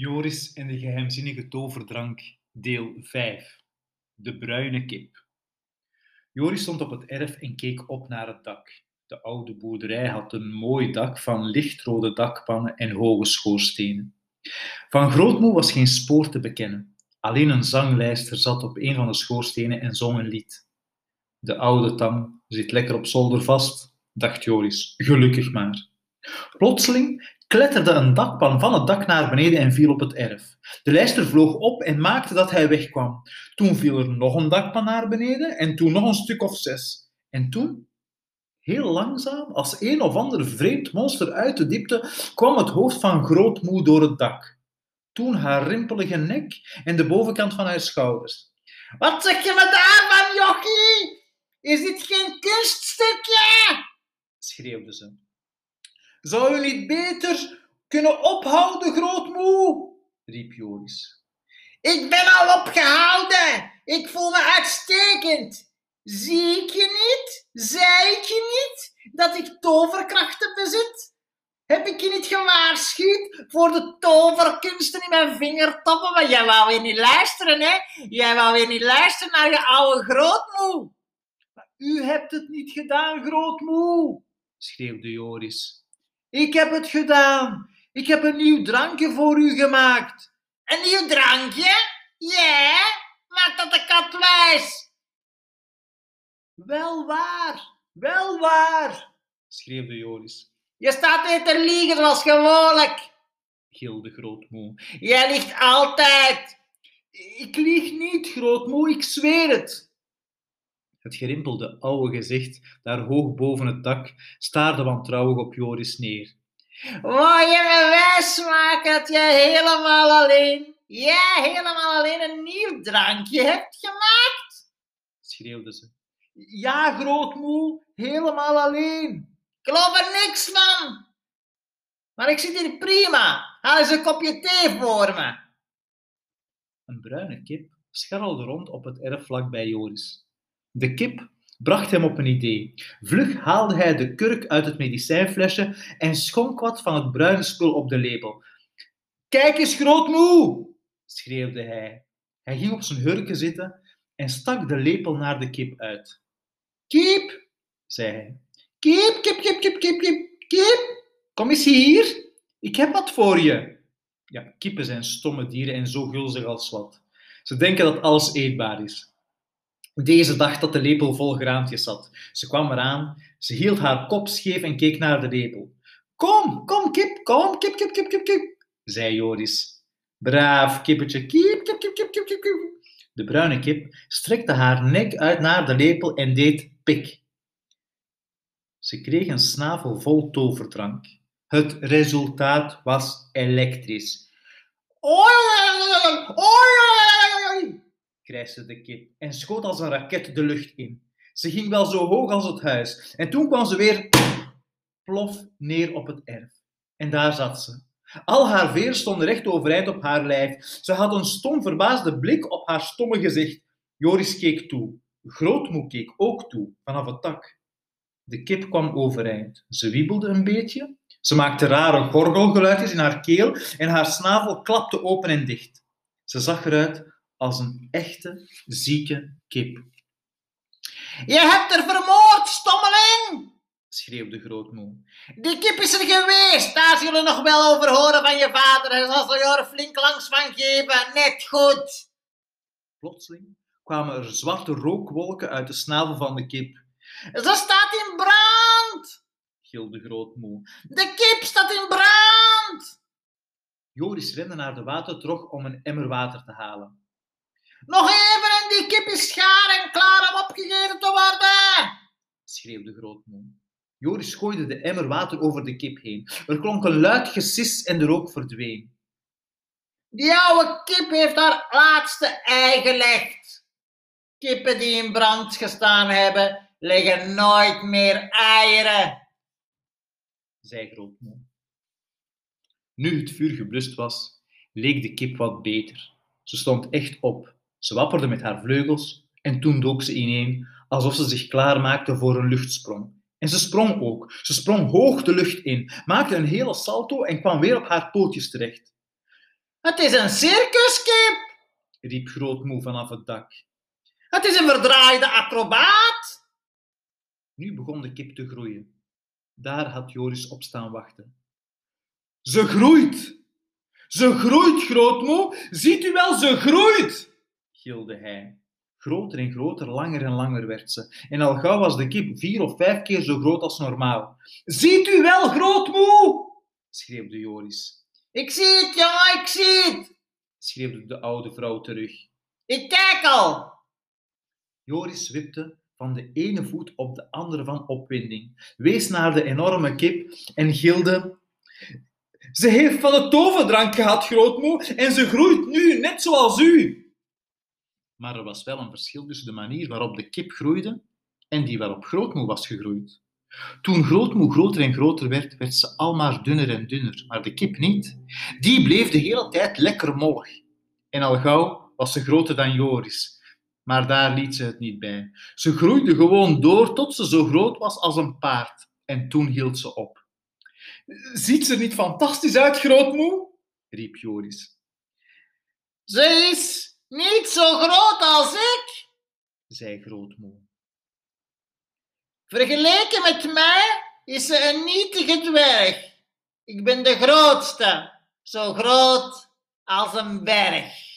Joris en de geheimzinnige toverdrank, deel 5. De bruine kip. Joris stond op het erf en keek op naar het dak. De oude boerderij had een mooi dak van lichtrode dakpannen en hoge schoorstenen. Van grootmoe was geen spoor te bekennen. Alleen een zanglijster zat op een van de schoorstenen en zong een lied. De oude tang zit lekker op zolder vast, dacht Joris. Gelukkig maar. Plotseling kletterde een dakpan van het dak naar beneden en viel op het erf. De lijster vloog op en maakte dat hij wegkwam. Toen viel er nog een dakpan naar beneden en toen nog een stuk of zes. En toen, heel langzaam, als een of ander vreemd monster uit de diepte, kwam het hoofd van grootmoe door het dak. Toen haar rimpelige nek en de bovenkant van haar schouders. Wat zeg je me daarvan, jochie? Is dit geen kunststukje? schreeuwde ze. Zou u niet beter kunnen ophouden, grootmoe? riep Joris. Ik ben al opgehouden. Ik voel me uitstekend. Zie ik je niet? Zei ik je niet dat ik toverkrachten bezit? Heb ik je niet gewaarschuwd voor de toverkunsten in mijn vingertoppen? Maar jij wou weer niet luisteren, hè? Jij wou weer niet luisteren naar je oude grootmoe. U hebt het niet gedaan, grootmoe, schreeuwde Joris. Ik heb het gedaan. Ik heb een nieuw drankje voor u gemaakt. Een nieuw drankje? Ja, maak dat de kat wijs. Wel waar, wel waar, schreeuwde Joris. Je staat weer te liegen zoals gewoonlijk, gilde grootmoe. Jij liegt altijd. Ik lieg niet, grootmoe, ik zweer het. Het gerimpelde oude gezicht, daar hoog boven het dak, staarde wantrouwig op Joris neer. Wou je me wijsmaken dat je helemaal alleen, jij helemaal alleen een nieuw drankje hebt gemaakt? schreeuwde ze. Ja, grootmoe, helemaal alleen. Ik geloof er niks van. Maar ik zit hier prima. Haal eens een kopje thee voor me. Een bruine kip scharrelde rond op het erf vlak bij Joris. De kip bracht hem op een idee. Vlug haalde hij de kurk uit het medicijnflesje en schonk wat van het bruine spul op de lepel. Kijk eens, grootmoe! schreeuwde hij. Hij ging op zijn hurken zitten en stak de lepel naar de kip uit. Kip, zei hij. Kip, kip, kip, kip, kip, kip, kip, kom eens hier. Ik heb wat voor je. Ja, kippen zijn stomme dieren en zo gulzig als wat. Ze denken dat alles eetbaar is. Deze dacht dat de lepel vol graantjes zat. Ze kwam eraan, ze hield haar kop scheef en keek naar de lepel. Kom, kom, kip, kom, kip, kip, kip, kip, zei Joris. Braaf kippetje, kip, kip, kip, kip, kip, kip, kip. De bruine kip strekte haar nek uit naar de lepel en deed pik. Ze kreeg een snavel vol toverdrank. Het resultaat was elektrisch. Oei, oei, krijste de kip en schoot als een raket de lucht in. Ze ging wel zo hoog als het huis en toen kwam ze weer plof neer op het erf. En daar zat ze. Al haar veren stonden recht overeind op haar lijf. Ze had een stom verbaasde blik op haar stomme gezicht. Joris keek toe. Grootmoe keek ook toe, vanaf het dak. De kip kwam overeind. Ze wiebelde een beetje. Ze maakte rare gorgelgeluidjes in haar keel en haar snavel klapte open en dicht. Ze zag eruit als een echte zieke kip. Je hebt er vermoord, stommeling! schreeuwde grootmoe. Die kip is er geweest, daar zullen nog wel over horen van je vader. Hij zal er flink langs van geven, net goed. Plotseling kwamen er zwarte rookwolken uit de snavel van de kip. Ze staat in brand! gilde grootmoe. De kip staat in brand! Joris rende naar de watertrog om een emmer water te halen. Nog even en die kip is schaar en klaar om opgegeten te worden! schreeuwde grootmoe. Joris gooide de emmer water over de kip heen. Er klonk een luid gesis en de rook verdween. Die oude kip heeft haar laatste ei gelegd. Kippen die in brand gestaan hebben, leggen nooit meer eieren, zei grootmoe. Nu het vuur geblust was, leek de kip wat beter. Ze stond echt op ze wapperde met haar vleugels en toen dook ze ineen, alsof ze zich klaarmaakte voor een luchtsprong. En ze sprong ook. Ze sprong hoog de lucht in, maakte een hele salto en kwam weer op haar pootjes terecht. Het is een circuskip. riep Grootmoe vanaf het dak. Het is een verdraaide acrobaat. Nu begon de kip te groeien. Daar had Joris op staan wachten. Ze groeit! Ze groeit, grootmoe! Ziet u wel, ze groeit! Gilde hij. Groter en groter, langer en langer werd ze. En al gauw was de kip vier of vijf keer zo groot als normaal. Ziet u wel, grootmoe! schreeuwde Joris. Ik zie het, jongen, ik zie het. schreeuwde de oude vrouw terug. Ik kijk al. Joris wipte van de ene voet op de andere van opwinding, wees naar de enorme kip en gilde... Ze heeft van de toverdrank gehad, grootmoe, en ze groeit nu, net zoals u. Maar er was wel een verschil tussen de manier waarop de kip groeide en die waarop grootmoe was gegroeid. Toen grootmoe groter en groter werd, werd ze al maar dunner en dunner, maar de kip niet. Die bleef de hele tijd lekker mollig. En al gauw was ze groter dan Joris, maar daar liet ze het niet bij. Ze groeide gewoon door tot ze zo groot was als een paard. En toen hield ze op. Ziet ze er niet fantastisch uit, grootmoe? riep Joris. Ze is niet zo groot als ik. zei grootmoe. Vergeleken met mij is ze een nietige dwerg. Ik ben de grootste, zo groot als een berg.